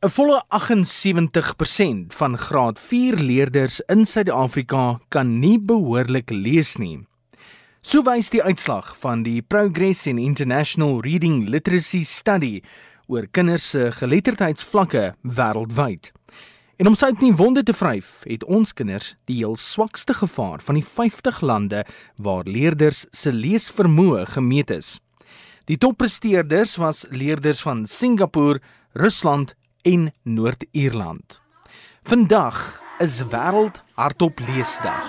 'n Volle 78% van graad 4 leerders in Suid-Afrika kan nie behoorlik lees nie. So wys die uitslag van die Progress in International Reading Literacy Study oor kinders se geletterdheidsvlakke wêreldwyd. En om sout nie wonde te vryf, het ons kinders die heel swakste gevaar van die 50 lande waar leerders se leesvermoë gemeet is. Die toppresteerders was leerders van Singapore, Rusland en Noord-Ierland. Vandag is wêreld hardop leesdag.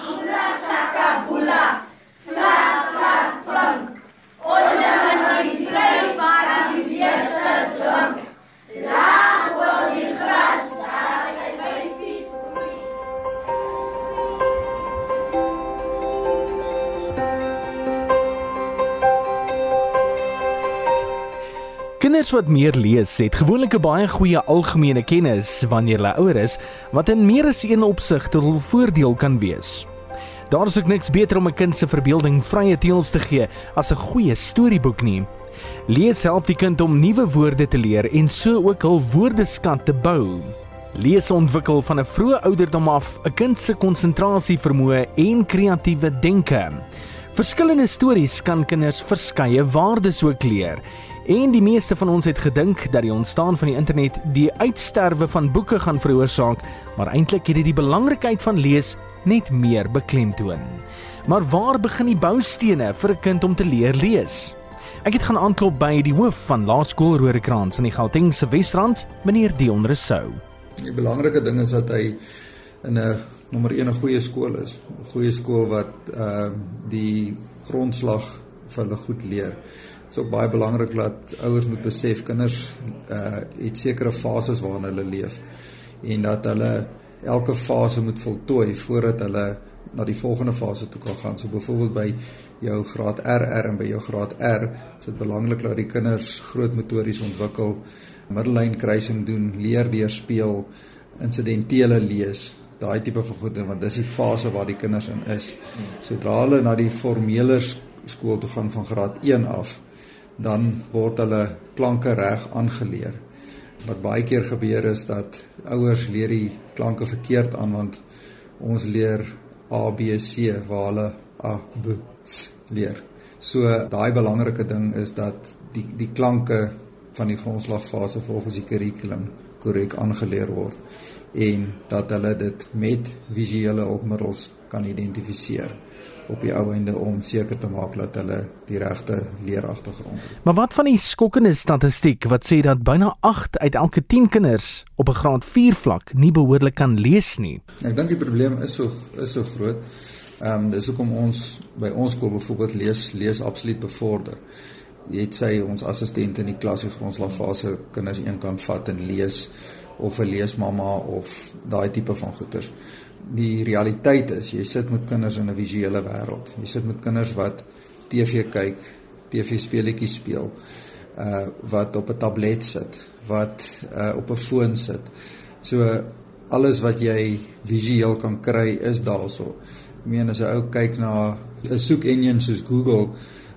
Kinders wat meer lees, het gewoonlik 'n baie goeie algemene kennis wanneer hulle ouer is, wat in meer as een opsig tot hul voordeel kan wees. Daar is ook niks beter om 'n kind se verbeelding vrye teels te gee as 'n goeie storieboek nie. Lees help die kind om nuwe woorde te leer en so ook hul woordeskat te bou. Lees ontwikkel van 'n vroeë ouderdom af 'n kind se konsentrasievermoë en kreatiewe denke. Verskillende stories kan kinders verskeie waardes ook leer En die meeste van ons het gedink dat die ontstaan van die internet die uitsterwe van boeke gaan veroorsaak, maar eintlik het dit die belangrikheid van lees net meer beklemtoon. Maar waar begin die boustene vir 'n kind om te leer lees? Ek het gaan aanklop by die hoof van Laerskool Rodekraans in die Gautengse Wesrand, meneer Dion Rousseau. Die belangrike ding is dat hy in 'n nommer 1 'n goeie skool is, 'n goeie skool wat ehm uh, die grondslag vir hulle goed leer. Is ook baie belangrik dat ouers moet besef kinders uh het sekere fases waarin hulle leef en dat hulle elke fase moet voltooi voordat hulle na die volgende fase toe kan gaan. So byvoorbeeld by jou graad RR en by jou graad R, is dit belangrik dat die kinders groot motories ontwikkel, middellyn kruising doen, leer deur speel, insidentele lees, daai tipe van goed want dis die fase waar die kinders in is. Sodra hulle na die formele skool toe gaan van graad 1 af, dan word hulle klanke reg aangeleer. Wat baie keer gebeur is dat ouers leer die klanke verkeerd aan want ons leer A B C waar hulle A B S leer. So daai belangrike ding is dat die die klanke van die grondslagfase volgens die kurrikulum korrek aangeleer word en dat hulle dit met visuele hulpmiddels kan identifiseer op die ou einde om seker te maak dat hulle die regte leeragtergrond het. Maar wat van die skokkende statistiek wat sê dat byna 8 uit elke 10 kinders op 'n graad 4 vlak nie behoorlik kan lees nie? Ek dink die probleem is so is so groot. Ehm um, dis hoekom ons by ons skool byvoorbeeld lees lees absoluut bevorder. Het sê ons assistente in die klas se grondslagfase kinders eenkant vat en lees of 'n leesmamma of daai tipe van goeters die realiteit is jy sit met kinders in 'n visuele wêreld. Jy sit met kinders wat TV kyk, TV speletjies speel, uh wat op 'n tablet sit, wat uh op 'n foon sit. So alles wat jy visueel kan kry is daarso. Ek meen as 'n ou kyk na 'n soek engine soos Google,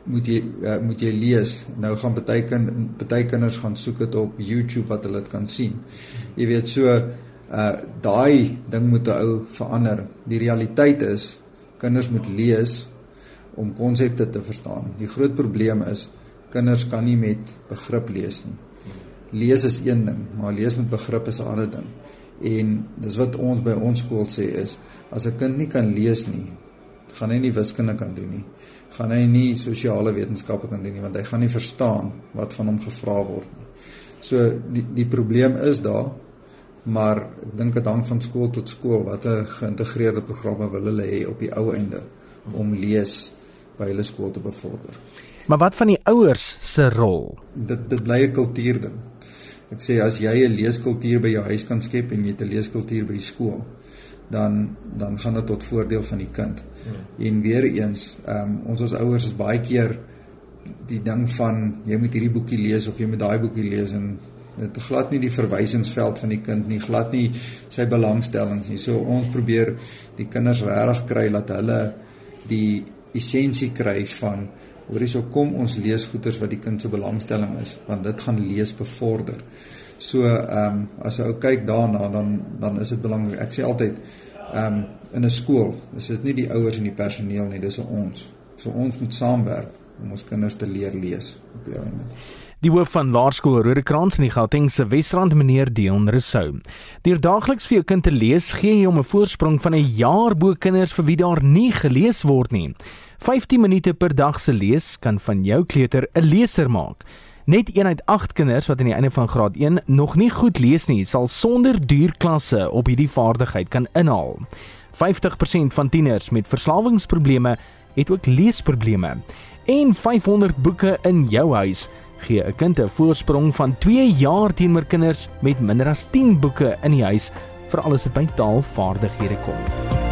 moet jy uh, moet jy lees. Nou gaan baie kind baie kinders gaan soek dit op YouTube wat hulle dit kan sien. Jy weet so uh daai ding moet 'n ou verander. Die realiteit is kinders moet lees om konsepte te verstaan. Die groot probleem is kinders kan nie met begrip lees nie. Lees is een ding, maar lees met begrip is 'n ander ding. En dis wat ons by ons skool sê is as 'n kind nie kan lees nie, gaan hy nie wiskunde kan doen nie. Gaan hy nie sosiale wetenskappe kan doen nie want hy gaan nie verstaan wat van hom gevra word nie. So die die probleem is daar maar ek dink dit hang van skool tot skool watter geïntegreerde programme wil hulle hê op die ou einde om lees by hulle skool te bevorder. Maar wat van die ouers se rol? Dit dit bly 'n kultuurding. Ek sê as jy 'n leeskultuur by jou huis kan skep en jy 'n leeskultuur by skool, dan dan gaan dit tot voordeel van die kind. Hmm. En weer eens, ehm um, ons as ouers is baie keer die ding van jy moet hierdie boekie lees of jy moet daai boekie lees en dit glad nie die verwysingsveld van die kind nie, glad nie sy belangstellings nie. So ons probeer die kinders regtig kry dat hulle die essensie kry van hoorie so kom ons lees goeters wat die kind se belangstelling is, want dit gaan lees bevorder. So ehm um, as jy kyk daarna dan dan is dit belangrik. Ek sê altyd ehm um, in 'n skool is dit nie die ouers en die personeel nie, dis ons. So ons moet saamwerk om ons kinders te leer lees op die einde. Die hoof van Laerskool Rodekraans in die Gautengse Wesrand, meneer Dion Rousseau. Deur daagliks vir jou kind te lees, gee jy hom 'n voorsprong van 'n jaar bo kinders vir wie daar nie gelees word nie. 15 minute per dag se lees kan van jou kleuter 'n leser maak. Net een uit 8 kinders wat aan die einde van graad 1 nog nie goed lees nie, sal sonder duur klasse op hierdie vaardigheid kan inhaal. 50% van tieners met verslawingsprobleme het ook leesprobleme. En 500 boeke in jou huis gee 'n kind 'n voorsprong van 2 jaar teenoor kinders met minder as 10 boeke in die huis vir alles wat by taalvaardighede kom.